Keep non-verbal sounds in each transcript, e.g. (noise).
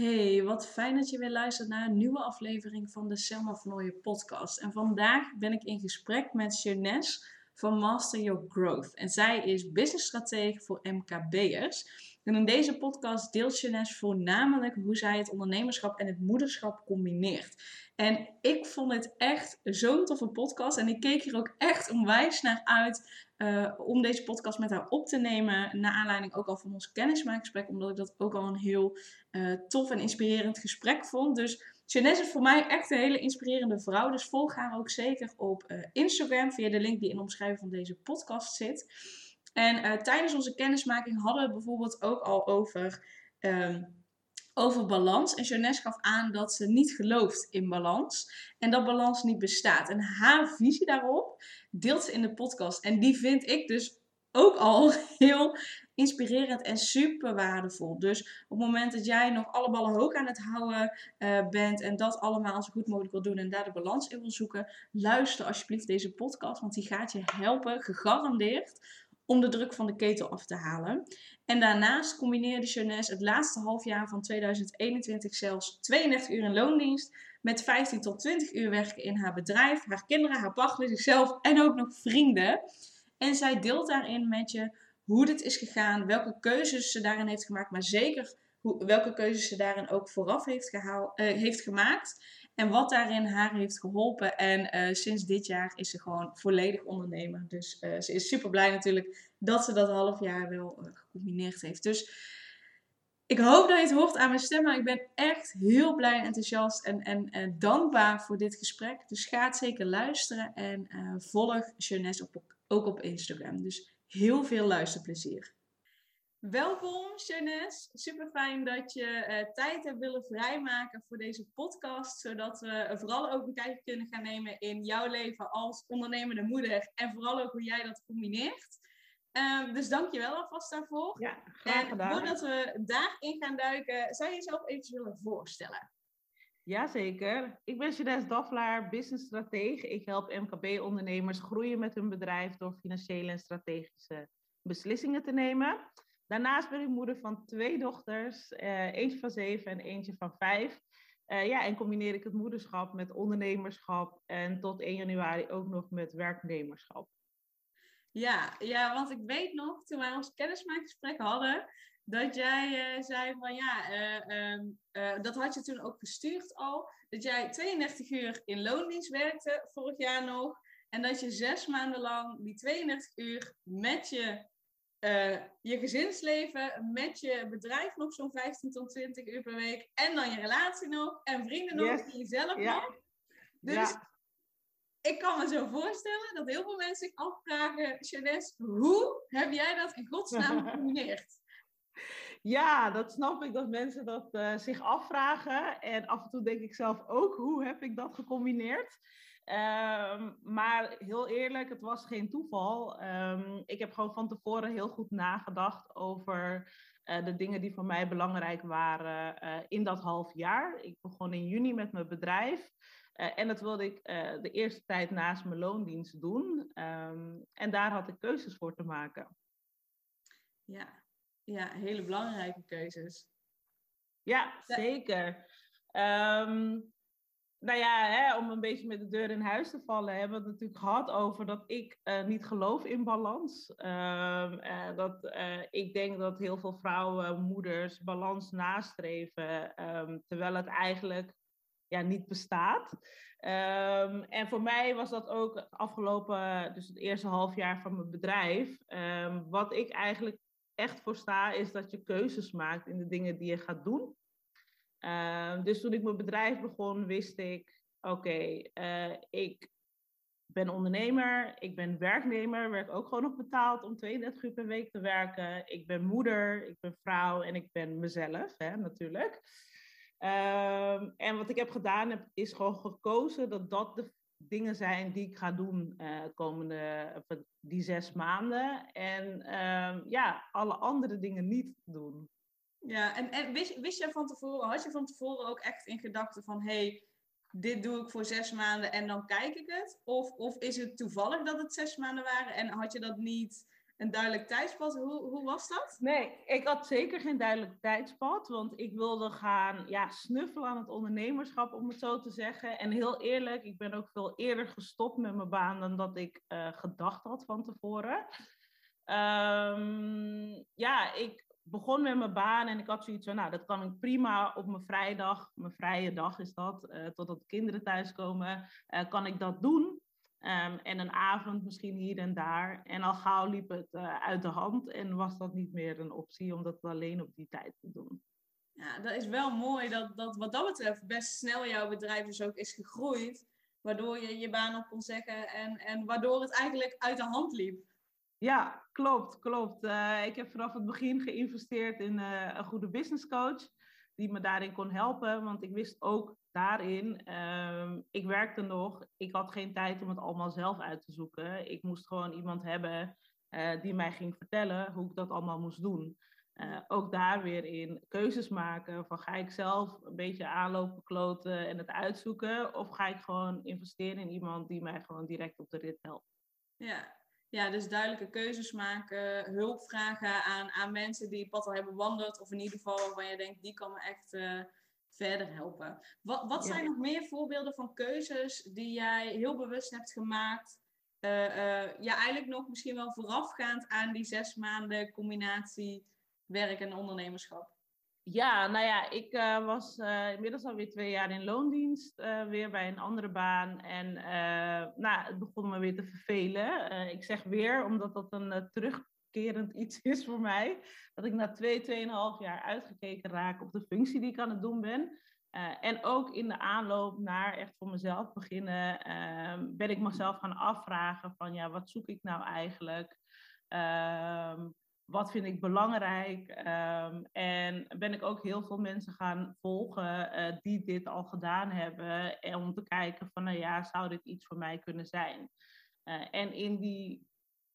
Hey, wat fijn dat je weer luistert naar een nieuwe aflevering van de Selma van podcast. En vandaag ben ik in gesprek met Jeunesse van Master Your Growth. En zij is businessstratege voor MKB'ers. En in deze podcast deelt Jeunesse voornamelijk hoe zij het ondernemerschap en het moederschap combineert. En ik vond het echt zo'n toffe podcast. En ik keek hier ook echt onwijs naar uit uh, om deze podcast met haar op te nemen. Naar aanleiding ook al van ons kennismakingsgesprek. Omdat ik dat ook al een heel uh, tof en inspirerend gesprek vond. Dus Jeunesse is voor mij echt een hele inspirerende vrouw. Dus volg haar ook zeker op uh, Instagram. Via de link die in de omschrijving van deze podcast zit. En tijdens onze kennismaking hadden we het bijvoorbeeld ook al over... Um, over balans. En Jeunesse gaf aan dat ze niet gelooft in balans. En dat balans niet bestaat. En haar visie daarop deelt ze in de podcast. En die vind ik dus ook al (laughs) heel inspirerend en super waardevol. Dus op het moment dat jij nog alle ballen hoog aan het houden uh, bent en dat allemaal zo goed mogelijk wil doen en daar de balans in wil zoeken, luister alsjeblieft deze podcast, want die gaat je helpen, gegarandeerd, om de druk van de ketel af te halen. En daarnaast combineerde Jeunesse het laatste halfjaar van 2021 zelfs 32 uur in loondienst met 15 tot 20 uur werken in haar bedrijf, haar kinderen, haar partner, zichzelf en ook nog vrienden. En zij deelt daarin met je hoe dit is gegaan, welke keuzes ze daarin heeft gemaakt, maar zeker hoe, welke keuzes ze daarin ook vooraf heeft, uh, heeft gemaakt. En wat daarin haar heeft geholpen. En uh, sinds dit jaar is ze gewoon volledig ondernemer. Dus uh, ze is super blij natuurlijk dat ze dat half jaar wel uh, gecombineerd heeft. Dus ik hoop dat je het hoort aan mijn stem. Maar ik ben echt heel blij en enthousiast en, en, en dankbaar voor dit gesprek. Dus ga het zeker luisteren. En volg Jeunesse ook op Instagram. Dus heel veel luisterplezier. Welkom, Jeunesse. Super fijn dat je uh, tijd hebt willen vrijmaken voor deze podcast. Zodat we vooral ook een kijkje kunnen gaan nemen in jouw leven als ondernemende moeder. En vooral ook hoe jij dat combineert. Uh, dus dank je wel alvast daarvoor. Ja, graag gedaan. En voordat we daarin gaan duiken, zou je jezelf even willen voorstellen? Jazeker. Ik ben Jeunesse Daflaar, businessstratege. Ik help MKB-ondernemers groeien met hun bedrijf door financiële en strategische beslissingen te nemen. Daarnaast ben ik moeder van twee dochters, uh, eentje van zeven en eentje van vijf. Uh, ja, en combineer ik het moederschap met ondernemerschap en tot 1 januari ook nog met werknemerschap. Ja, ja, want ik weet nog, toen wij ons kennismakingsgesprek hadden, dat jij uh, zei van ja, uh, dat had je toen ook gestuurd al, dat jij 32 uur in loondienst werkte, vorig jaar nog, en dat je zes maanden lang die 32 uur met je uh, je gezinsleven met je bedrijf nog zo'n 15 tot 20 uur per week. En dan je relatie nog. En vrienden nog. En jezelf nog. Dus ik kan me zo voorstellen dat heel veel mensen zich afvragen, Jeunesse, hoe heb jij dat in godsnaam (laughs) gecombineerd? Ja, dat snap ik dat mensen dat uh, zich afvragen. En af en toe denk ik zelf ook, hoe heb ik dat gecombineerd? Um, maar heel eerlijk, het was geen toeval. Um, ik heb gewoon van tevoren heel goed nagedacht over uh, de dingen die voor mij belangrijk waren uh, in dat half jaar. Ik begon in juni met mijn bedrijf. En dat wilde ik de eerste tijd naast mijn loondienst doen. Um, en daar had ik keuzes voor te maken. Ja, ja hele belangrijke keuzes. Ja, zeker. Um, nou ja, hè, om een beetje met de deur in huis te vallen, hebben we het natuurlijk gehad over dat ik uh, niet geloof in balans. Um, uh, dat uh, ik denk dat heel veel vrouwen, moeders, balans nastreven, um, terwijl het eigenlijk ja, niet bestaat. Um, en voor mij was dat ook afgelopen, dus het eerste half jaar van mijn bedrijf. wat ik eigenlijk echt voor sta, is dat je keuzes maakt in de dingen die je gaat doen. Uh, dus toen ik mijn bedrijf begon, wist ik: oké, uh, ik ben ondernemer, ik ben werknemer, werk ook gewoon nog betaald om 32 uur per week te werken. Ik ben moeder, ik ben vrouw en ik ben mezelf, hè, natuurlijk. Uh, en wat ik heb gedaan, heb, is gewoon gekozen dat dat de dingen zijn die ik ga doen uh, komende die zes maanden. En ehm, ja, alle andere dingen niet doen. Ja, en, en wist, wist je van tevoren, had je van tevoren ook echt in gedachten van, hey, dit doe ik voor zes maanden en dan kijk ik het? Of, of is het toevallig dat het zes maanden waren en had je dat niet een duidelijk tijdspad. Hoe, hoe was dat? Nee, ik had zeker geen duidelijk tijdspad. Want ik wilde gaan ja, snuffelen aan het ondernemerschap, om het zo te zeggen. En heel eerlijk, ik ben ook veel eerder gestopt met mijn baan dan dat ik uh, gedacht had van tevoren. Um, ja, ik begon met mijn baan en ik had zoiets van, nou, dat kan ik prima op mijn vrijdag, mijn vrije dag is dat, uh, totdat de kinderen thuiskomen, uh, kan ik dat doen. Um, en een avond misschien hier en daar. En al gauw liep het uh, uit de hand en was dat niet meer een optie om dat alleen op die tijd te doen. Ja, dat is wel mooi dat, dat wat dat betreft best snel jouw bedrijf dus ook is gegroeid. Waardoor je je baan op kon zeggen en, en waardoor het eigenlijk uit de hand liep. Ja, klopt, klopt. Uh, ik heb vanaf het begin geïnvesteerd in uh, een goede business coach die me daarin kon helpen. Want ik wist ook daarin, um, ik werkte nog, ik had geen tijd om het allemaal zelf uit te zoeken. Ik moest gewoon iemand hebben uh, die mij ging vertellen hoe ik dat allemaal moest doen. ook daar weer in keuzes maken van ga ik zelf een beetje aanlopen kloten en het uitzoeken of ga ik gewoon investeren in iemand die mij gewoon direct op de rit helpt. Ja, ja, dus duidelijke keuzes maken, hulp vragen aan, aan mensen die het pad al hebben bewandeld, of in ieder geval waarvan je denkt, die kan me echt uh, verder helpen. Wat, wat zijn nog meer voorbeelden van keuzes die jij heel bewust hebt gemaakt? Uh, uh, ja, eigenlijk nog misschien wel voorafgaand aan die zes maanden combinatie werk en ondernemerschap. Ja, nou ja, ik uh, was uh, inmiddels alweer twee jaar in loondienst, uh, weer bij een andere baan. En nou, het begon me weer te vervelen. ik zeg weer, omdat dat een terugkerend (laughs) iets is voor mij, dat ik na twee, tweeënhalf jaar uitgekeken raak op de functie die ik aan het doen ben. en ook in de aanloop naar echt voor mezelf beginnen, ben ik mezelf gaan afvragen van ja, wat zoek ik nou eigenlijk? Ehm, wat vind ik belangrijk? Um, en ben ik ook heel veel mensen gaan volgen uh, die dit al gedaan hebben. En om te kijken van, nou ja, zou dit iets voor mij kunnen zijn? Uh, en in die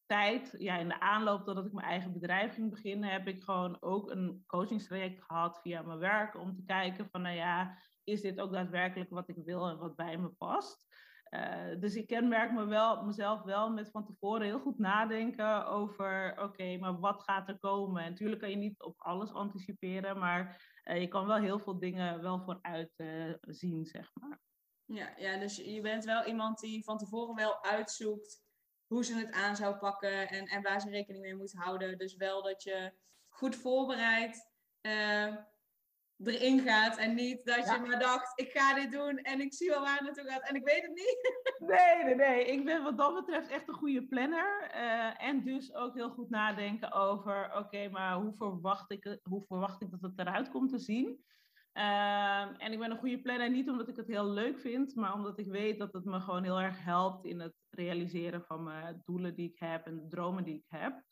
tijd, ja, in de aanloop totdat ik mijn eigen bedrijf ging beginnen, heb ik gewoon ook een coachingstraject gehad via mijn werk. Om te kijken van, nou ja, is dit ook daadwerkelijk wat ik wil en wat bij me past? Uh, dus ik kenmerk me wel, mezelf wel met van tevoren heel goed nadenken over, oké, maar wat gaat er komen? En natuurlijk kan je niet op alles anticiperen, maar uh, je kan wel heel veel dingen wel vooruit uh, zien, zeg maar. Ja, ja, dus je bent wel iemand die van tevoren wel uitzoekt hoe ze het aan zou pakken en, en waar ze rekening mee moet houden. Dus wel dat je goed voorbereid erin gaat en niet dat je maar dacht, ik ga dit doen en ik zie wel waar het naartoe gaat en ik weet het niet. (laughs) Nee, nee, nee. Ik ben wat dat betreft echt een goede planner. Uh, en dus ook heel goed nadenken over, oké, okay, maar hoe verwacht, ik, hoe verwacht ik dat het eruit komt te zien? Uh, en ik ben een goede planner niet omdat ik het heel leuk vind, maar omdat ik weet dat het me gewoon heel erg helpt in het realiseren van mijn doelen die ik heb en de dromen die ik heb.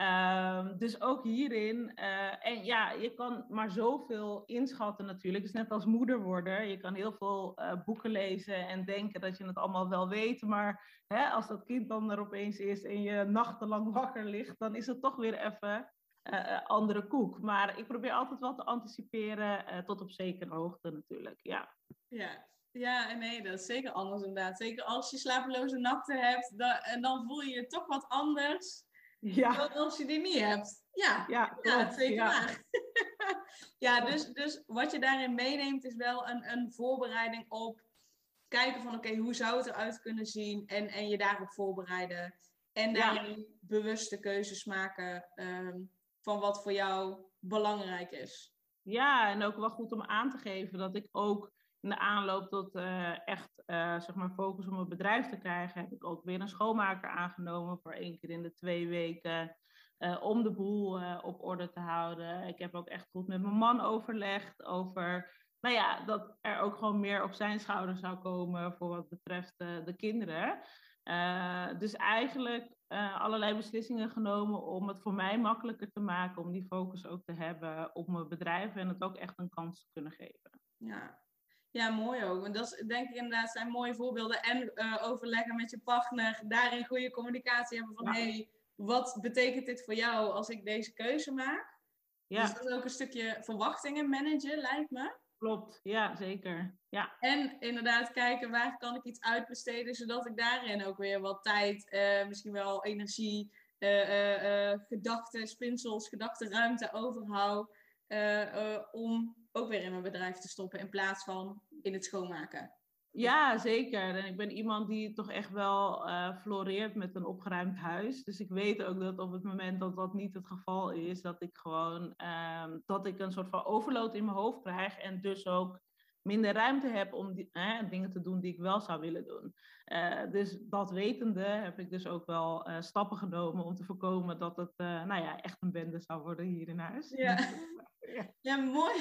Um, dus ook hierin. Uh, en ja, je kan maar zoveel inschatten natuurlijk. Het is net als moeder worden. Je kan heel veel uh, boeken lezen en denken dat je het allemaal wel weet. Maar hè, als dat kind dan er opeens is en je nachtenlang wakker ligt, dan is het toch weer even uh, andere koek. Maar ik probeer altijd wel te anticiperen tot op zekere hoogte natuurlijk. Ja. Ja, ja, nee, dat is zeker anders inderdaad. Zeker als je slapeloze nachten hebt, dan, en dan voel je je toch wat anders ja. als je die niet hebt. Ja, ja, ja zeker ja. waar. (laughs) ja, dus, dus wat je daarin meeneemt is wel een, een voorbereiding op kijken van oké, hoe zou het eruit kunnen zien en, en je daarop voorbereiden. En daarin bewuste keuzes maken um, van wat voor jou belangrijk is. Ja, en ook wel goed om aan te geven dat ik ook in de aanloop tot uh, echt uh, zeg maar focus om een bedrijf te krijgen, heb ik ook weer een schoonmaker aangenomen voor één keer in de twee weken. Uh, om de boel op orde te houden. Ik heb ook echt goed met mijn man overlegd over, nou ja, dat er ook gewoon meer op zijn schouder zou komen voor wat betreft de kinderen. dus eigenlijk allerlei beslissingen genomen om het voor mij makkelijker te maken, om die focus ook te hebben op mijn bedrijf en het ook echt een kans te kunnen geven. Ja, ja, mooi ook. Want dat is, denk ik inderdaad zijn mooie voorbeelden. En uh, overleggen met je partner, daarin goede communicatie hebben van... hé, hey, wat betekent dit voor jou als ik deze keuze maak? Ja. Dus dat is ook een stukje verwachtingen managen, lijkt me. Klopt, ja, zeker. Ja. En inderdaad kijken waar kan ik iets uitbesteden, zodat ik daarin ook weer wat tijd, uh, misschien wel energie gedachten, spinsels, gedachtenruimte overhoud om ook weer in mijn bedrijf te stoppen in plaats van in het schoonmaken. Ja, zeker. En ik ben iemand die toch echt wel uh, floreert met een opgeruimd huis. Dus ik weet ook dat op het moment dat dat niet het geval is, dat ik gewoon uh, dat ik een soort van overload in mijn hoofd krijg en dus ook minder ruimte heb om die, dingen te doen die ik wel zou willen doen. Uh, dus dat wetende heb ik dus ook wel uh, stappen genomen om te voorkomen dat het nou ja, echt een bende zou worden hier in huis. Ja, (laughs) ja. ja mooi.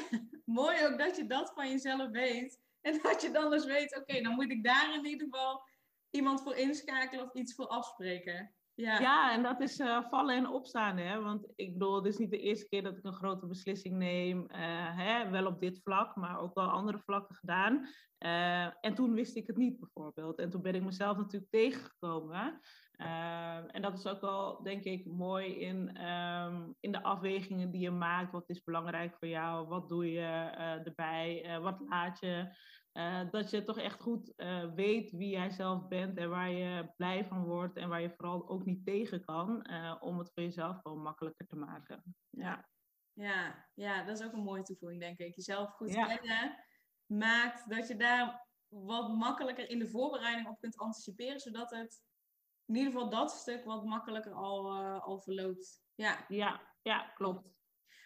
mooi ook dat je dat van jezelf weet. En dat je dan dus weet, oké, dan moet ik daar in ieder geval iemand voor inschakelen of iets voor afspreken. Ja, ja en dat is uh, vallen en opstaan. Hè? Want ik bedoel, het is niet de eerste keer dat ik een grote beslissing neem. Uh, hè? Wel op dit vlak, maar ook wel andere vlakken gedaan. Uh, en toen wist ik het niet bijvoorbeeld. En toen ben ik mezelf natuurlijk tegengekomen. en dat is ook wel, denk ik, mooi in, um, in de afwegingen die je maakt. Wat is belangrijk voor jou? Wat doe je erbij? wat laat je? Uh, dat je toch echt goed uh, weet wie jij zelf bent en waar je blij van wordt en waar je vooral ook niet tegen kan, uh, om het voor jezelf gewoon makkelijker te maken. Ja. Ja, ja, dat is ook een mooie toevoeging, denk ik. Jezelf goed kennen maakt dat je daar wat makkelijker in de voorbereiding op kunt anticiperen, zodat het in ieder geval dat stuk wat makkelijker al, al verloopt. Ja. ja, ja, klopt.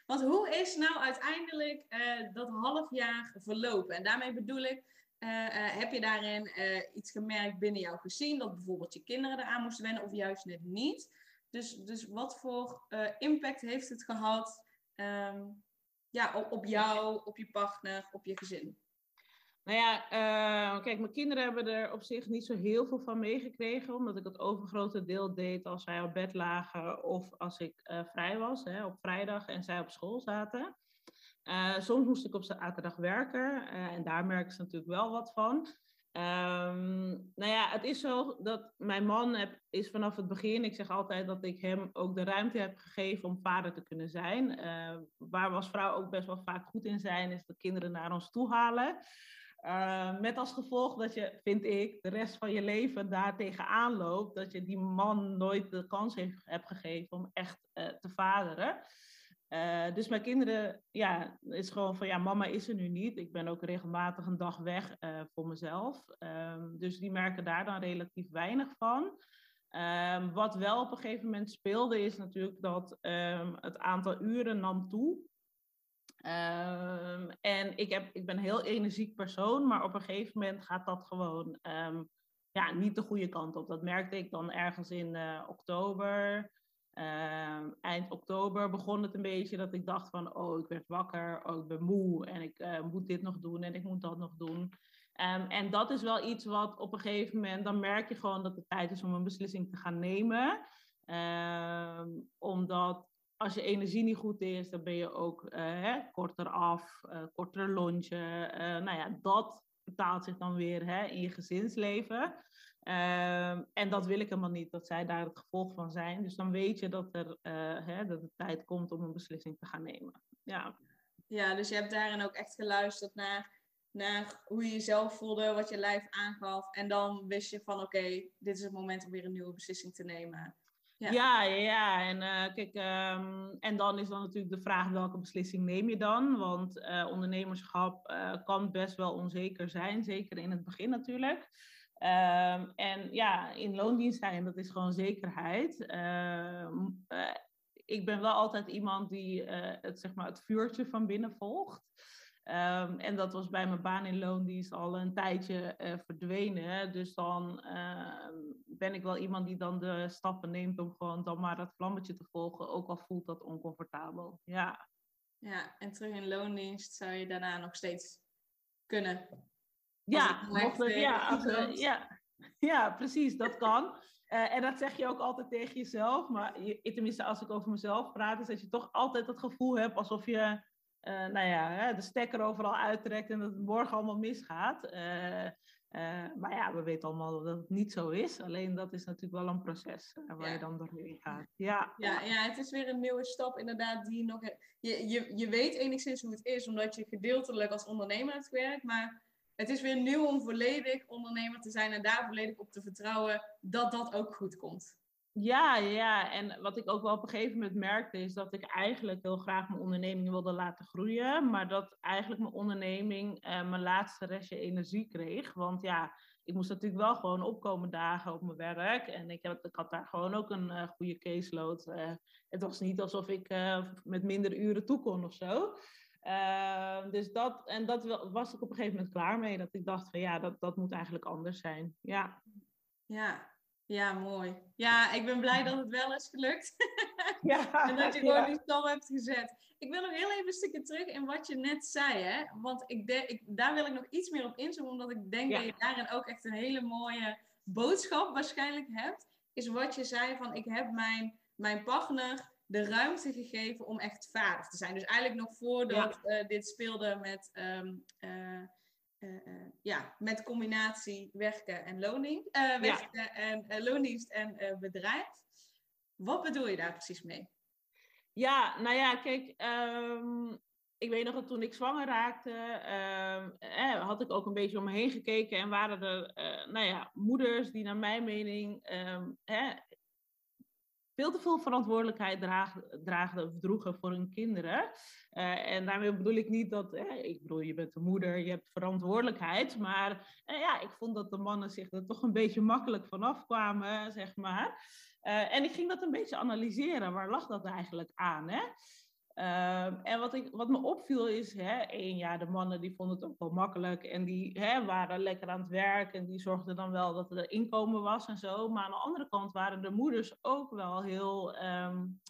Want hoe is nou uiteindelijk uh, dat half jaar verlopen? En daarmee bedoel ik, uh, uh, heb je daarin iets gemerkt binnen jouw gezin, dat bijvoorbeeld je kinderen eraan moesten wennen of juist net niet? Dus, dus wat voor impact heeft het gehad um, ja, op, op jou, op je partner, op je gezin? Nou ja, uh, kijk, mijn kinderen hebben er op zich niet zo heel veel van meegekregen, omdat ik het overgrote deel deed als zij op bed lagen of als ik uh, vrij was, hè, op vrijdag en zij op school zaten. Uh, soms moest ik op zaterdag werken en daar merken ze natuurlijk wel wat van. Um, nou ja, het is zo dat mijn man heb, is vanaf het begin, ik zeg altijd dat ik hem ook de ruimte heb gegeven om vader te kunnen zijn. waar we als vrouw ook best wel vaak goed in zijn, is de kinderen naar ons toe halen. Uh, met als gevolg dat je, vind ik, de rest van je leven daar tegenaan loopt. Dat je die man nooit de kans heeft, hebt gegeven om echt uh, te vaderen. Uh, dus mijn kinderen, ja, is gewoon van ja, mama is er nu niet. Ik ben ook regelmatig een dag weg voor mezelf. Um, dus die merken daar dan relatief weinig van. Um, wat wel op een gegeven moment speelde, is natuurlijk dat um, het aantal uren nam toe. Um, en ik, heb, ik ben een heel energiek persoon, maar op een gegeven moment gaat dat gewoon um, ja, niet de goede kant op. Dat merkte ik dan ergens in uh, oktober. Um, eind oktober begon het een beetje dat ik dacht van, oh, ik werd wakker, oh, ik ben moe en ik uh, moet dit nog doen en ik moet dat nog doen. en dat is wel iets wat op een gegeven moment, dan merk je gewoon dat het tijd is om een beslissing te gaan nemen. omdat als je energie niet goed is, dan ben je ook uh, hè, korter af, uh, korter lontje. Uh, nou ja, dat betaalt zich dan weer hè, in je gezinsleven. Ehm, en dat wil ik helemaal niet, dat zij daar het gevolg van zijn. Dus dan weet je dat, er, hè, dat het tijd komt om een beslissing te gaan nemen. Ja. ja, dus je hebt daarin ook echt geluisterd naar, naar hoe je jezelf voelde, wat je lijf aangaf. En dan wist je van oké, dit is het moment om weer een nieuwe beslissing te nemen. Ja, ja. En, uh, kijk, um, en dan is dan natuurlijk de vraag welke beslissing neem je dan? Want uh, ondernemerschap uh, kan best wel onzeker zijn, zeker in het begin natuurlijk. Um, en ja, in loondienst zijn, dat is gewoon zekerheid. Ehm, ik ben wel altijd iemand die het, zeg maar, het vuurtje van binnen volgt. Um, en dat was bij mijn baan in loondienst al een tijdje uh, verdwenen. Dus dan uh, ben ik wel iemand die dan de stappen neemt om gewoon dan maar dat vlammetje te volgen. Ook al voelt dat oncomfortabel. Ja. Ja, en terug in loondienst zou je daarna nog steeds kunnen. Ja, mocht het, ja, (laughs) als, ja, ja, precies, dat kan. Uh, en dat zeg je ook altijd tegen jezelf. Maar je, tenminste, als ik over mezelf praat, is dat je toch altijd het gevoel hebt alsof je uh, nou ja, de stekker overal uittrekt en dat het morgen allemaal misgaat. Uh, uh, maar ja, we weten allemaal dat het niet zo is. Alleen dat is natuurlijk wel een proces waar je dan doorheen gaat. Ja. Ja, ja, het is weer een nieuwe stap inderdaad die nog... Je, je, je weet enigszins hoe het is, omdat je gedeeltelijk als ondernemer hebt gewerkt. Maar het is weer nieuw om volledig ondernemer te zijn en daar volledig op te vertrouwen dat dat ook goed komt. Ja, ja, en wat ik ook wel op een gegeven moment merkte, is dat ik eigenlijk heel graag mijn onderneming wilde laten groeien, maar dat eigenlijk mijn onderneming uh, mijn laatste restje energie kreeg. Want ja, ik moest natuurlijk wel gewoon opkomen dagen op mijn werk en ik, heb, ik had daar gewoon ook een uh, goede caseload. Uh, het was niet alsof ik met minder uren toe kon of zo. Ehm, dus dat, en dat was ik op een gegeven moment klaar mee, dat ik dacht van ja, dat, dat moet eigenlijk anders zijn. Ja. Ja, ja, mooi. Ja, ik ben blij dat het wel is gelukt. (laughs) Ja, (laughs) en dat je gewoon ja. die stap hebt gezet. Ik wil nog heel even een stukje terug in wat je net zei. Hè? Want ik ik, daar wil ik nog iets meer op inzoomen. Omdat ik denk dat je daarin ook echt een hele mooie boodschap waarschijnlijk hebt. Is wat je zei van ik heb mijn, mijn partner de ruimte gegeven om echt vader te zijn. Dus eigenlijk nog voordat uh, dit speelde met... Um, uh, uh, ja, met combinatie werken en loning, uh, werken ja. en loondienst en bedrijf. Wat bedoel je daar precies mee? Ja, nou ja, kijk, um, ik weet nog dat toen ik zwanger raakte, uh, eh, had ik ook een beetje om me heen gekeken en waren er, uh, nou ja, moeders die naar mijn mening um, veel te veel verantwoordelijkheid dragen, dragen of droegen voor hun kinderen. Uh, en daarmee bedoel ik niet dat, ik bedoel, je bent de moeder, je hebt verantwoordelijkheid. Maar uh, ja, ik vond dat de mannen zich er toch een beetje makkelijk vanaf kwamen, zeg maar. Uh, en ik ging dat een beetje analyseren. Waar lag dat eigenlijk aan? Hè? Uh, en wat, ik, wat me opviel is, hè, één, ja, de mannen die vonden het ook wel makkelijk en die hè, waren lekker aan het werk en die zorgden dan wel dat er inkomen was en zo. Maar aan de andere kant waren de moeders ook wel heel um,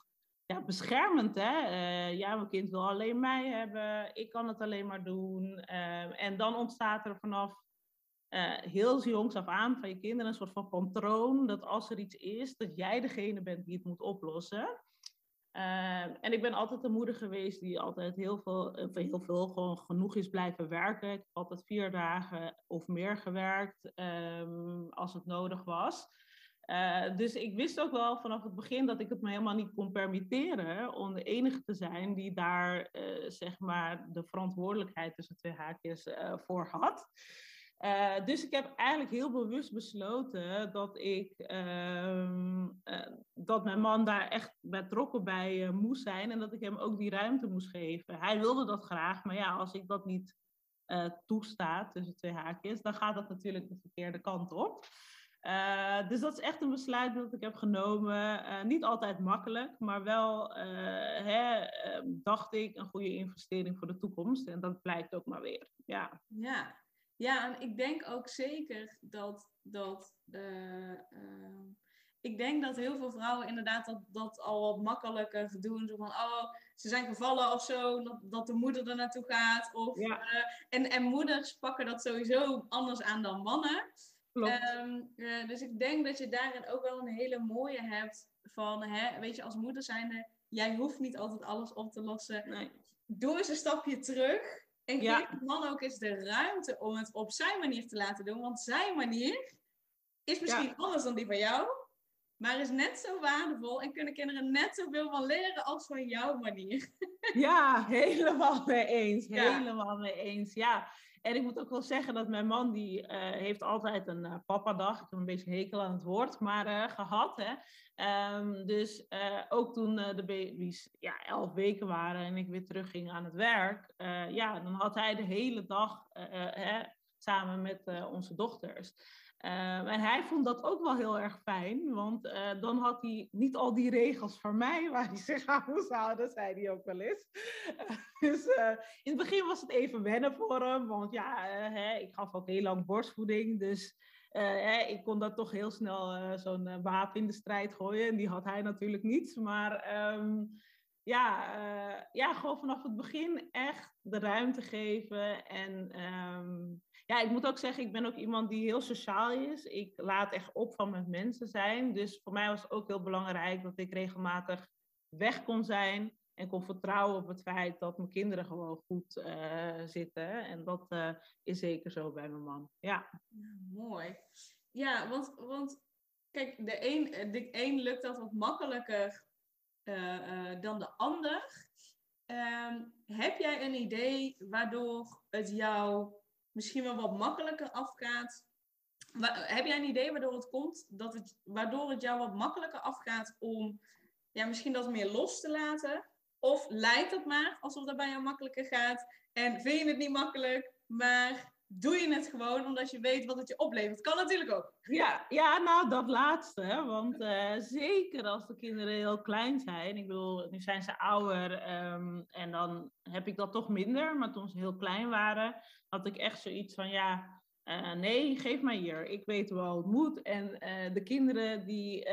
ja, beschermend. Hè? Uh, ja, mijn kind wil alleen mij hebben, ik kan het alleen maar doen. Uh, en dan ontstaat er vanaf uh, heel jongs af aan van je kinderen een soort van patroon dat als er iets is, dat jij degene bent die het moet oplossen. Uh, en ik ben altijd een moeder geweest die altijd heel veel, heel veel gewoon genoeg is blijven werken. Ik heb altijd vier dagen of meer gewerkt um, als het nodig was. Uh, dus ik wist ook wel vanaf het begin dat ik het me helemaal niet kon permitteren om de enige te zijn die daar uh, zeg maar de verantwoordelijkheid tussen twee haakjes voor had. Uh, dus ik heb eigenlijk heel bewust besloten dat ik uh, uh, dat mijn man daar echt betrokken bij eh, moest zijn en dat ik hem ook die ruimte moest geven. Hij wilde dat graag, maar ja, als ik dat niet eh, toesta tussen twee haakjes, dan gaat dat natuurlijk de verkeerde kant op. dus dat is echt een besluit dat ik heb genomen. niet altijd makkelijk, maar wel, hè, ehm, dacht ik, een goede investering voor de toekomst. En dat blijkt ook maar weer. Ja. Ja, ja, en ik denk ook zeker dat. dat uh, uh, ik denk dat heel veel vrouwen inderdaad dat, dat al wat makkelijker doen. Zo van, oh, ze zijn gevallen of zo, dat, dat de moeder er naartoe gaat. Of, ja. uh, en, en moeders pakken dat sowieso anders aan dan mannen. Um, dus ik denk dat je daarin ook wel een hele mooie hebt van, hè, weet je, als moeder zijnde, jij hoeft niet altijd alles op te lossen. Nee. Doe eens een stapje terug en geef ja. de man ook eens de ruimte om het op zijn manier te laten doen. Want zijn manier is misschien anders dan die van jou. Maar is net zo waardevol en kunnen kinderen net zoveel van leren als van jouw manier. Ja, helemaal mee eens. Helemaal mee eens. Ja. En ik moet ook wel zeggen dat mijn man, die uh, heeft altijd een uh, papadag. Ik heb een beetje hekel aan het woord, maar uh, gehad. Hè. Um, dus ook toen de baby's ja, elf weken waren en ik weer terugging aan het werk. ja, dan had hij de hele dag samen met onze dochters. Uh, en hij vond dat ook wel heel erg fijn, want uh, dan had hij niet al die regels voor mij waar hij zich aan moest houden, zei hij ook wel eens. (laughs) dus in het begin was het even wennen voor hem, want ja, hè, ik gaf ook heel lang borstvoeding, dus hè, ik kon dat toch heel snel zo'n wapen in de strijd gooien. En die had hij natuurlijk niet, maar um, ja, ja, gewoon vanaf het begin echt de ruimte geven en... Um, ja, ik moet ook zeggen, ik ben ook iemand die heel sociaal is. Ik laat echt op van met mensen zijn. Dus voor mij was het ook heel belangrijk dat ik regelmatig weg kon zijn. En kon vertrouwen op het feit dat mijn kinderen gewoon goed uh, zitten. En dat uh, is zeker zo bij mijn man. Ja. mooi. Ja, want, want kijk, de een, de een lukt dat wat makkelijker uh, dan de ander. Um, heb jij een idee waardoor het jou misschien wel wat makkelijker afgaat heb jij een idee waardoor het komt, dat het, waardoor het jou wat makkelijker afgaat om ja, misschien dat meer los te laten? Of lijkt het maar alsof dat bij jou makkelijker gaat en vind je het niet makkelijk, maar doe je het gewoon omdat je weet wat het je oplevert. Kan natuurlijk ook. Ja, ja nou dat laatste. Want uh, zeker als de kinderen heel klein zijn. Ik bedoel, nu zijn ze ouder um, en dan heb ik dat toch minder. Maar toen ze heel klein waren, had ik echt zoiets van ja. Uh, nee, geef mij hier. Ik weet wel het moet. En uh, de kinderen die,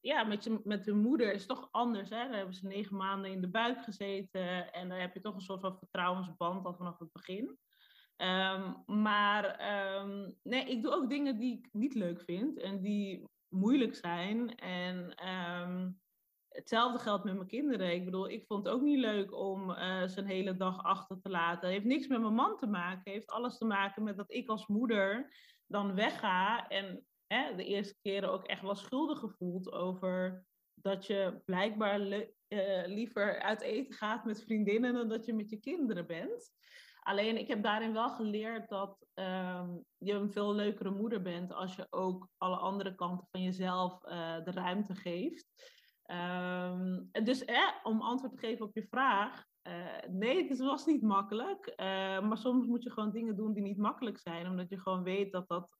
ja, met, je, met hun moeder is toch anders. Hè? Daar hebben ze negen maanden in de buik gezeten. En dan heb je toch een soort van vertrouwensband al vanaf het begin. Um, maar um, nee, ik doe ook dingen die ik niet leuk vind en die moeilijk zijn. En um, hetzelfde geldt met mijn kinderen. Ik bedoel, ik vond het ook niet leuk om uh, een hele dag achter te laten. Het heeft niks met mijn man te maken. Het heeft alles te maken met dat ik als moeder dan wegga. En hè, de eerste keren ook echt wel schuldig gevoeld over dat je blijkbaar uh, liever uit eten gaat met vriendinnen dan dat je met je kinderen bent. Alleen ik heb daarin wel geleerd dat um, je een veel leukere moeder bent als je ook alle andere kanten van jezelf uh, de ruimte geeft. Um, dus eh, om antwoord te geven op je vraag, uh, nee, het was niet makkelijk. Uh, maar soms moet je gewoon dingen doen die niet makkelijk zijn, omdat je gewoon weet dat dat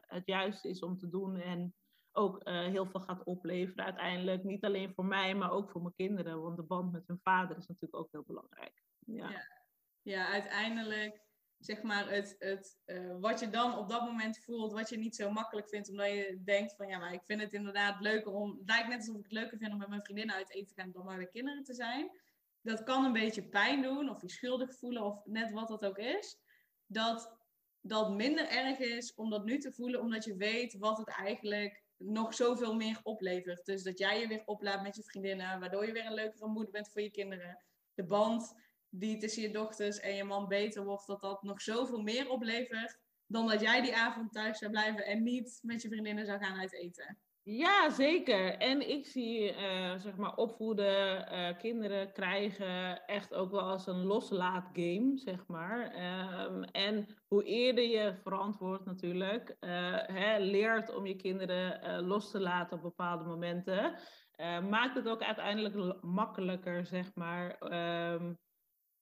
het juiste is om te doen en ook heel veel gaat opleveren uiteindelijk. Niet alleen voor mij, maar ook voor mijn kinderen, want de band met hun vader is natuurlijk ook heel belangrijk. ja. ja ja, uiteindelijk zeg maar het, het uh, wat je dan op dat moment voelt, wat je niet zo makkelijk vindt, omdat je denkt van ja, maar ik vind het inderdaad leuker om, het lijkt net alsof ik het leuker vind om met mijn vriendinnen uit eten te gaan dan met de kinderen te zijn. Dat kan een beetje pijn doen of je schuldig voelen of net wat dat ook is. Dat dat minder erg is om dat nu te voelen, omdat je weet wat het eigenlijk nog zoveel meer oplevert. Dus dat jij je weer oplaadt met je vriendinnen, waardoor je weer een leukere moeder bent voor je kinderen. De band die tussen je dochters en je man beter wordt, dat dat nog zoveel meer oplevert dan dat jij die avond thuis zou blijven en niet met je vriendinnen zou gaan uit eten. Ja, zeker. En ik zie, uh, zeg maar, opvoeden, uh, kinderen krijgen echt ook wel als een loslaatgame, zeg maar. Um, en hoe eerder je verantwoord natuurlijk, uh, hè, leert om je kinderen los te laten op bepaalde momenten, maakt het ook uiteindelijk makkelijker, zeg maar, um,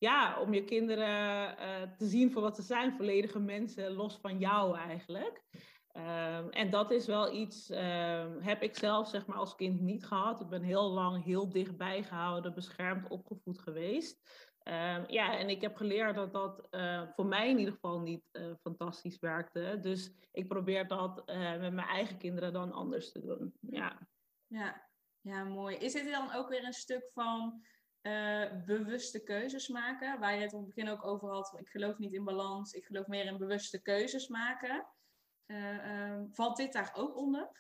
ja, om je kinderen uh, te zien voor wat ze zijn, volledige mensen, los van jou eigenlijk. Um, en dat is wel iets, um, heb ik zelf zeg maar als kind niet gehad. Ik ben heel lang heel dichtbij gehouden, beschermd opgevoed geweest. Um, ja, en ik heb geleerd dat dat uh, voor mij in ieder geval niet uh, fantastisch werkte. Dus ik probeer dat met mijn eigen kinderen dan anders te doen. Ja. Ja. ja, mooi. Is dit dan ook weer een stuk van uh, bewuste keuzes maken. Waar je het op het begin ook over had. Ik geloof niet in balans. Ik geloof meer in bewuste keuzes maken. Uh, uh, valt dit daar ook onder?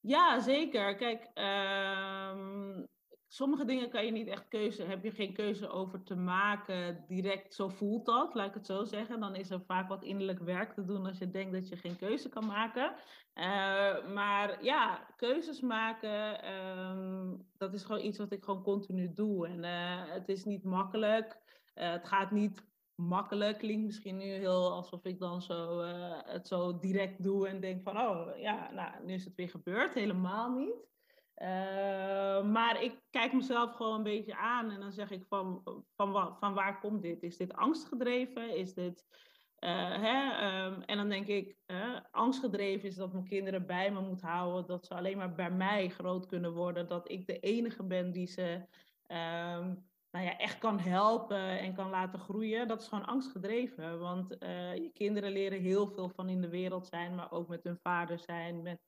Ja, zeker. Kijk, ehm, sommige dingen kan je niet echt keuze, heb je geen keuze over te maken. Direct zo voelt dat, laat ik het zo zeggen. Dan is er vaak wat innerlijk werk te doen als je denkt dat je geen keuze kan maken. Uh, maar ja, keuzes maken, um, dat is gewoon iets wat ik gewoon continu doe. En uh, het is niet makkelijk. Uh, het gaat niet makkelijk. Klinkt misschien nu heel alsof ik dan zo, het zo direct doe en denk van, oh ja, nou, nu is het weer gebeurd. Helemaal niet. Uh, maar ik kijk mezelf gewoon een beetje aan en dan zeg ik van, van, van waar komt dit? Is dit angstgedreven? Is dit... Uh, hè? Um, en dan denk ik, angstgedreven is dat mijn kinderen bij me moet houden, dat ze alleen maar bij mij groot kunnen worden, dat ik de enige ben die ze um, nou ja, echt kan helpen en kan laten groeien. Dat is gewoon angstgedreven, want uh, je kinderen leren heel veel van in de wereld zijn, maar ook met hun vader zijn, met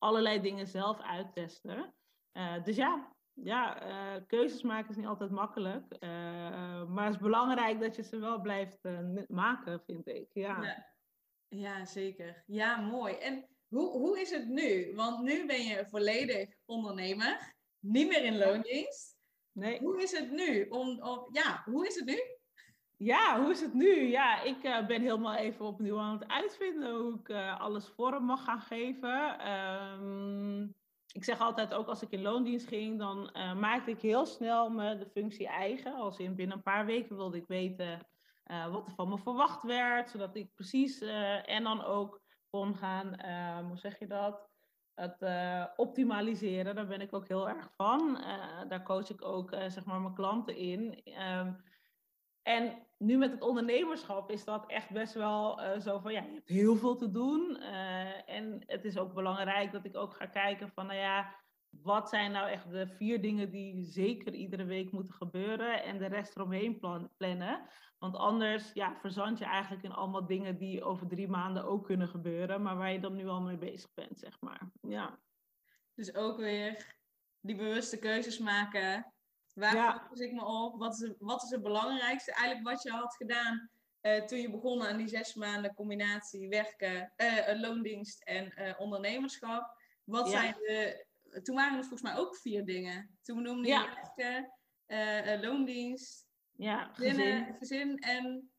allerlei dingen zelf uittesten. Uh, dus ja, ja uh, keuzes maken is niet altijd makkelijk. Uh, maar het is belangrijk dat je ze wel blijft maken, vind ik. Ja. ja. Ja, zeker. Ja, mooi. En hoe, hoe is het nu? Want nu ben je volledig ondernemer, niet meer in loondienst. Nee. Hoe is het nu? Om, om, ja, hoe is het nu? Ja, hoe is het nu? Ja, ik uh, ben helemaal even opnieuw aan het uitvinden hoe ik uh, alles vorm mag gaan geven. Um, ik zeg altijd ook als ik in loondienst ging, dan uh, maakte ik heel snel me de functie eigen. Als in binnen een paar weken wilde ik weten wat er van me verwacht werd, zodat ik precies en dan ook kon gaan, hoe zeg je dat? Het optimaliseren, daar ben ik ook heel erg van. Daar coach ik ook zeg maar mijn klanten in. Um, en nu met het ondernemerschap is dat echt best wel zo van, ja, je hebt heel veel te doen. en het is ook belangrijk dat ik ook ga kijken van, nou ja, wat zijn nou echt de vier dingen die zeker iedere week moeten gebeuren en de rest eromheen plan plannen. Want anders ja, verzand je eigenlijk in allemaal dingen die over drie maanden ook kunnen gebeuren, maar waar je dan nu al mee bezig bent, zeg maar. Ja. Dus ook weer die bewuste keuzes maken. Waar ja. focus ik me op? Wat is, het, wat is het belangrijkste? Eigenlijk wat je had gedaan uh, toen je begon aan die zes maanden combinatie werken, uh, loondienst en uh, ondernemerschap. Wat zijn de toen waren er volgens mij ook vier dingen. Toen noemde je werken, loondienst, ja, gezin. gezin en...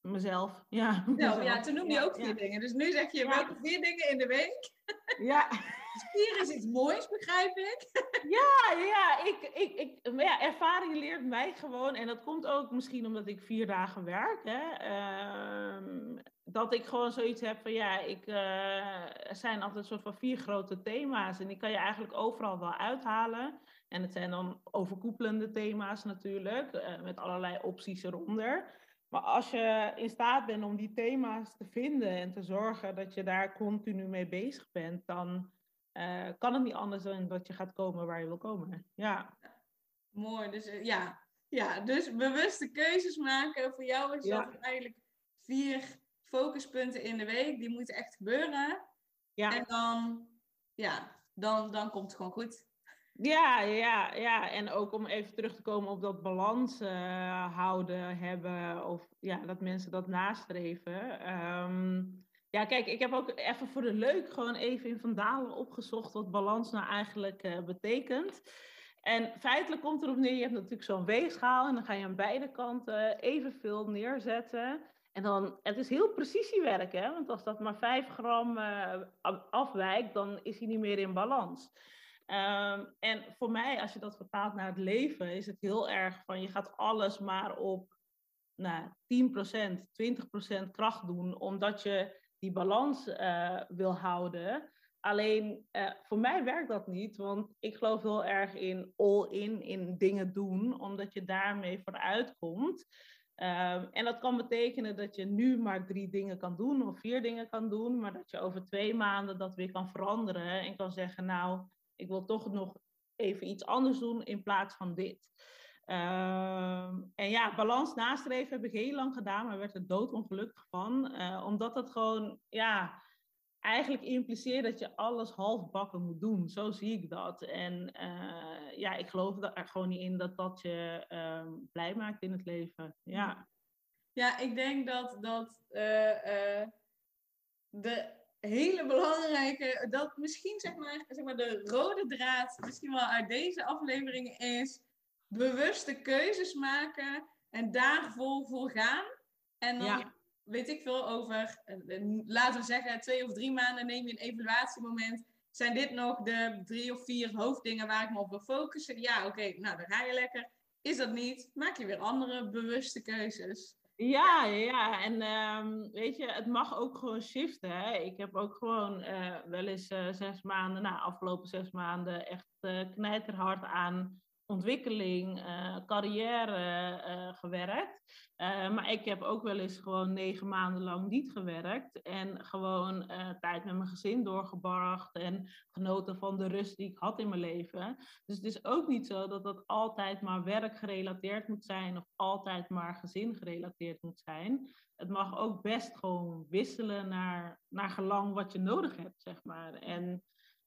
Mezelf, ja. Nou, ja, toen noemde je ook vier dingen. Dus nu zeg je welke vier dingen in de week? Ja. (laughs) Vier is iets moois, begrijp ik. Ja, ja, ik, ik, ik, ja, ervaring leert mij gewoon, en dat komt ook misschien omdat ik vier dagen werk, hè, uh, dat ik gewoon zoiets heb van ja, ik, uh, er zijn altijd soort van vier grote thema's en die kan je eigenlijk overal wel uithalen. En het zijn dan overkoepelende thema's natuurlijk, uh, met allerlei opties eronder. Maar als je in staat bent om die thema's te vinden en te zorgen dat je daar continu mee bezig bent, dan uh, kan het niet anders dan dat je gaat komen waar je wil komen. Ja. Mooi, dus ja. ja, dus bewuste keuzes maken. Voor jou is dat eigenlijk vier focuspunten in de week, die moeten echt gebeuren. Ja. En dan, ja, dan, dan komt het gewoon goed. Ja, ja, ja. En ook om even terug te komen op dat balans uh, houden hebben. Of ja, dat mensen dat nastreven. Um, ja, kijk, ik heb ook even voor de leuk gewoon even in Vandalen opgezocht wat balans nou eigenlijk uh, betekent. En feitelijk komt erop neer, je hebt natuurlijk zo'n weegschaal en dan ga je aan beide kanten evenveel neerzetten. En dan, het is heel precisiewerk, hè? want als dat maar 5 gram uh, afwijkt, dan is hij niet meer in balans. Um, en voor mij, als je dat vertaalt naar het leven, is het heel erg van je gaat alles maar op nou, 10%, 20% kracht doen, omdat je die balans uh, wil houden. Alleen uh, voor mij werkt dat niet, want ik geloof heel erg in all-in, in dingen doen, omdat je daarmee vooruit komt. Um, en dat kan betekenen dat je nu maar drie dingen kan doen of vier dingen kan doen, maar dat je over twee maanden dat weer kan veranderen en kan zeggen, nou, ik wil toch nog even iets anders doen in plaats van dit. Um, en ja, balans nastreven heb ik heel lang gedaan, maar werd er doodongelukkig van. Uh, omdat dat gewoon, ja, eigenlijk impliceert dat je alles halfbakken moet doen. Zo zie ik dat. En uh, ja, ik geloof er gewoon niet in dat dat je uh, blij maakt in het leven. Ja, ja ik denk dat, dat uh, de hele belangrijke, dat misschien zeg maar, zeg maar de rode draad misschien wel uit deze afleveringen is bewuste keuzes maken en daar vol voor gaan. En dan weet ik veel over, laten we zeggen, twee of drie maanden neem je een evaluatiemoment. Zijn dit nog de drie of vier hoofddingen waar ik me op wil focussen? Ja, oké, nou dan ga je lekker. Is dat niet? Maak je weer andere bewuste keuzes. Ja, ja, en um, weet je, het mag ook gewoon shiften. Hè? Ik heb ook gewoon uh, wel eens uh, zes maanden, nou, afgelopen zes maanden, echt uh, knijterhard aan ontwikkeling, uh, carrière uh, gewerkt. Uh, maar ik heb ook wel eens gewoon negen maanden lang niet gewerkt. En gewoon tijd met mijn gezin doorgebracht. En genoten van de rust die ik had in mijn leven. Dus het is ook niet zo dat dat altijd maar werkgerelateerd moet zijn. Of altijd maar gezin gerelateerd moet zijn. Het mag ook best gewoon wisselen naar, naar gelang wat je nodig hebt, zeg maar. En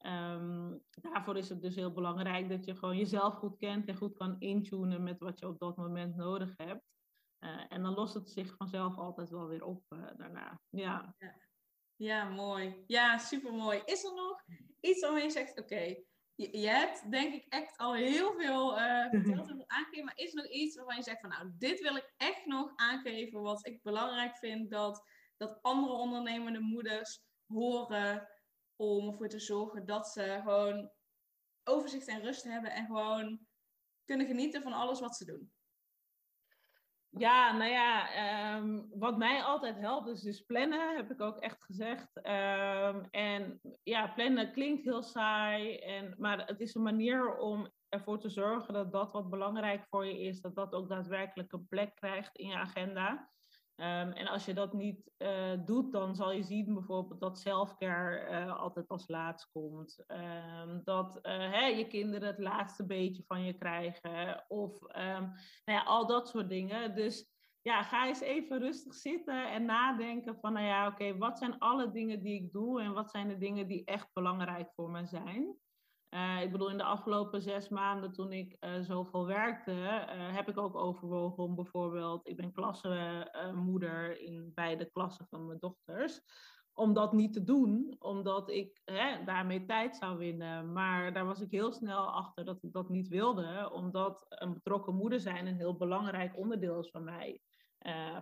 Um, daarvoor is het dus heel belangrijk dat je gewoon jezelf goed kent en goed kan intunen met wat je op dat moment nodig hebt. Uh, en dan lost het zich vanzelf altijd wel weer op uh, daarna. Ja. ja. Ja, mooi. Ja, super mooi. Is er nog iets waarvan je zegt, oké, je, je, hebt denk ik echt al heel veel uh, (laughs) verteld en aangegeven, maar is er nog iets waarvan je zegt van, nou, dit wil ik echt nog aangeven, wat ik belangrijk vind dat, dat andere ondernemende moeders horen om ervoor te zorgen dat ze gewoon overzicht en rust hebben en gewoon kunnen genieten van alles wat ze doen. Ja, nou ja, ehm, wat mij altijd helpt is dus plannen, heb ik ook echt gezegd. Ehm, en ja, plannen klinkt heel saai, en, maar het is een manier om ervoor te zorgen dat dat wat belangrijk voor je is, dat dat ook daadwerkelijk een plek krijgt in je agenda. Ehm, en als je dat niet uh, doet, dan zal je zien bijvoorbeeld dat selfcare uh, altijd als laatst komt. Um, dat uh, hè, je kinderen het laatste beetje van je krijgen. Of um, nou ja, al dat soort dingen. Dus ja, ga eens even rustig zitten en nadenken van, nou ja, oké, wat zijn alle dingen die ik doe en wat zijn de dingen die echt belangrijk voor me zijn? Uh, ik bedoel, in de afgelopen zes maanden toen ik uh, zoveel werkte, uh, heb ik ook overwogen om bijvoorbeeld, ik ben klassenmoeder in beide klassen van mijn dochters, om dat niet te doen, omdat ik daarmee tijd zou winnen. Maar daar was ik heel snel achter dat ik dat niet wilde, omdat een betrokken moeder zijn een heel belangrijk onderdeel is van mij,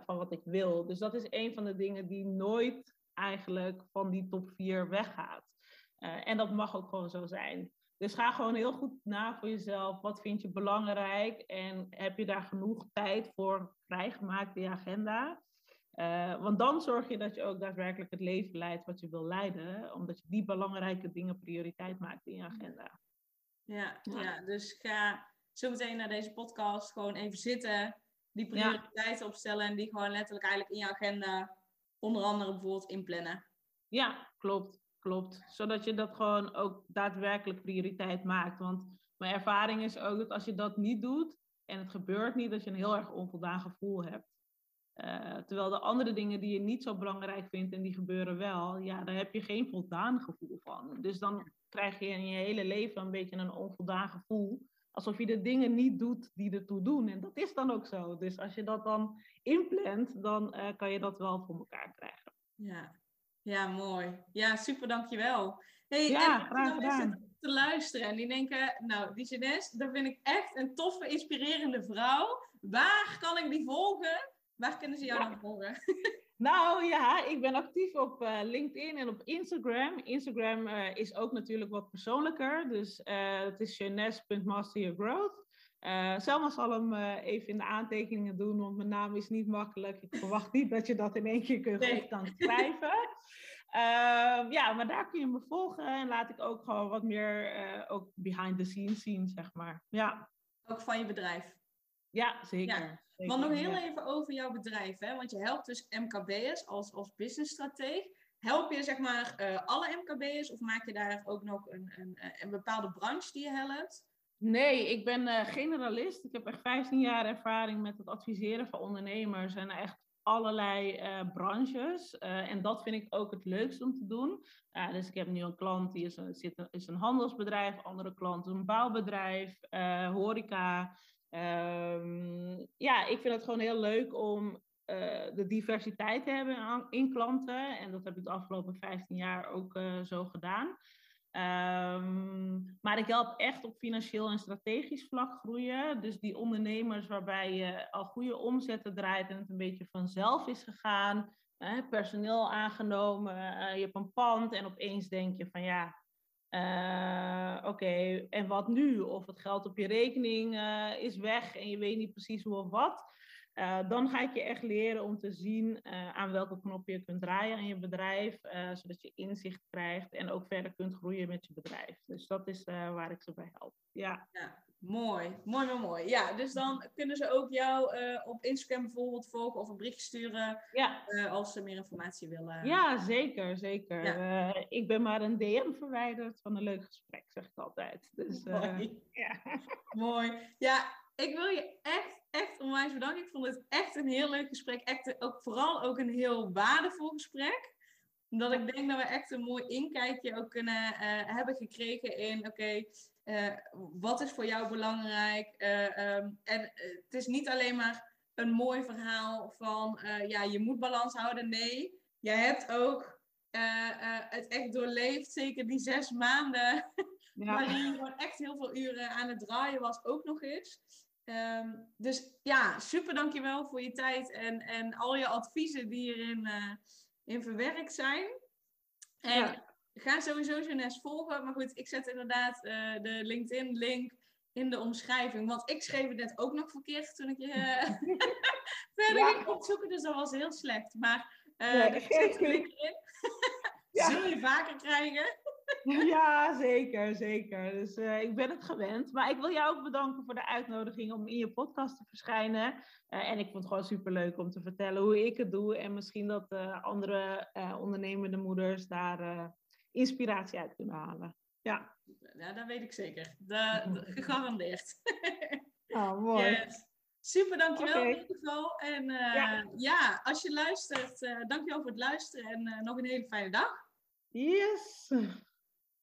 van wat ik wil. Dus dat is een van de dingen die nooit eigenlijk van die top vier weggaat. en dat mag ook gewoon zo zijn. Dus ga gewoon heel goed na voor jezelf. Wat vind je belangrijk? En heb je daar genoeg tijd voor vrijgemaakt in je agenda? Uh, want dan zorg je dat je ook daadwerkelijk het leven leidt wat je wil leiden. Omdat je die belangrijke dingen prioriteit maakt in je agenda. Ja, ja. ja dus ga zo meteen naar deze podcast gewoon even zitten. Die prioriteiten ja. opstellen en die gewoon letterlijk eigenlijk in je agenda onder andere bijvoorbeeld inplannen. Ja, klopt klopt. Zodat je dat gewoon ook daadwerkelijk prioriteit maakt. Want mijn ervaring is ook dat als je dat niet doet en het gebeurt niet, dat je een heel erg onvoldaan gevoel hebt. Uh, terwijl de andere dingen die je niet zo belangrijk vindt en die gebeuren wel, ja, daar heb je geen voldaan gevoel van. Dus dan krijg je in je hele leven een beetje een onvoldaan gevoel. Alsof je de dingen niet doet die ertoe doen. En dat is dan ook zo. Dus als je dat dan inplant, dan uh, kan je dat wel voor elkaar krijgen. Ja, ja, mooi. Ja, super, dankjewel. Hey, ja, en graag gedaan. te luisteren en die denken, nou, die Jeunesse, dat vind ik echt een toffe, inspirerende vrouw. Waar kan ik die volgen? Waar kunnen ze jou dan volgen? (laughs) Nou ja, ik ben actief op uh, LinkedIn en op Instagram. Instagram uh, is ook natuurlijk wat persoonlijker. Dus uh, het is jeunesse.masteryourgrowth. Uh, Selma zal hem uh, even in de aantekeningen doen, want mijn naam is niet makkelijk. Ik verwacht niet dat je dat in één keer kunt nee. kan schrijven. (laughs) Uh, ja, maar daar kun je me volgen en laat ik ook gewoon wat meer uh, ook behind the scenes zien, zeg maar. Ja. Ook van je bedrijf. Ja, zeker. Ja. zeker maar nog heel ja. even over jouw bedrijf, hè? want je helpt dus MKB'ers als, als businessstrateeg. Help je zeg maar alle MKB'ers of maak je daar ook nog een, een, een bepaalde branche die je helpt? Nee, ik ben uh, generalist. Ik heb echt 15 jaar ervaring met het adviseren van ondernemers en echt allerlei uh, branches. Uh, en dat vind ik ook het leukste om te doen. dus ik heb nu een klant die is een, zit een, is een handelsbedrijf, andere klant een bouwbedrijf, horeca. Um, ja, ik vind het gewoon heel leuk om de diversiteit te hebben in klanten. En dat heb ik de afgelopen 15 jaar ook zo gedaan. Um, maar ik help echt op financieel en strategisch vlak groeien. Dus die ondernemers waarbij je al goede omzetten draait en het een beetje vanzelf is gegaan. Eh, personeel aangenomen, uh, je hebt een pand en opeens denk je van ja, uh, oké, en wat nu? Of het geld op je rekening is weg en je weet niet precies hoe of wat. Uh, dan ga ik je echt leren om te zien uh, aan welke knop je kunt draaien in je bedrijf, uh, zodat je inzicht krijgt en ook verder kunt groeien met je bedrijf. Dus dat is waar ik ze bij help. Ja. ja. Mooi, mooi, mooi, mooi. Ja, dus dan kunnen ze ook jou op Instagram bijvoorbeeld volgen of een berichtje sturen ja. als ze meer informatie willen. Ja, zeker, zeker. Ja. ik ben maar een DM verwijderd van een leuk gesprek, zeg ik altijd. Dus, mooi. Ja. (laughs) mooi. Ja, ik wil je echt, echt onwijs bedanken. Ik vond het echt een heel leuk gesprek. Echt, ook, vooral ook een heel waardevol gesprek. Omdat ik denk dat we echt een mooi inkijkje ook kunnen uh, hebben gekregen in, oké, eh, wat is voor jou belangrijk? Uh, en het is niet alleen maar een mooi verhaal van, ja, je moet balans houden. Nee, jij hebt ook het echt doorleefd, zeker die zes maanden. (laughs) Ja. Waarin je gewoon echt heel veel uren aan het draaien was, ook nog eens. Um, dus ja, super dankjewel voor je tijd en, en al je adviezen die hierin uh, in verwerkt zijn. En ja. ga sowieso Jeunesse volgen. Maar goed, ik zet inderdaad uh, de LinkedIn-link in de omschrijving. Want ik schreef het net ook nog verkeerd toen ik je uh, (laughs) verder ging opzoeken. Dus dat was heel slecht. Maar uh, nee, ik zet er in. (laughs) ja. Zul je vaker krijgen. (laughs) ja, zeker, zeker. Dus uh, ik ben het gewend. Maar ik wil jou ook bedanken voor de uitnodiging om in je podcast te verschijnen. Uh, en ik vond het gewoon superleuk om te vertellen hoe ik het doe. En misschien dat uh, andere ondernemende moeders daar inspiratie uit kunnen halen. Ja. ja, dat weet ik zeker. De, (laughs) de, gegarandeerd. Oh, mooi. (laughs) Yes. Super, dankjewel okay. in ieder geval. En ja. ja. als je luistert, dankjewel voor het luisteren en nog een hele fijne dag. Yes.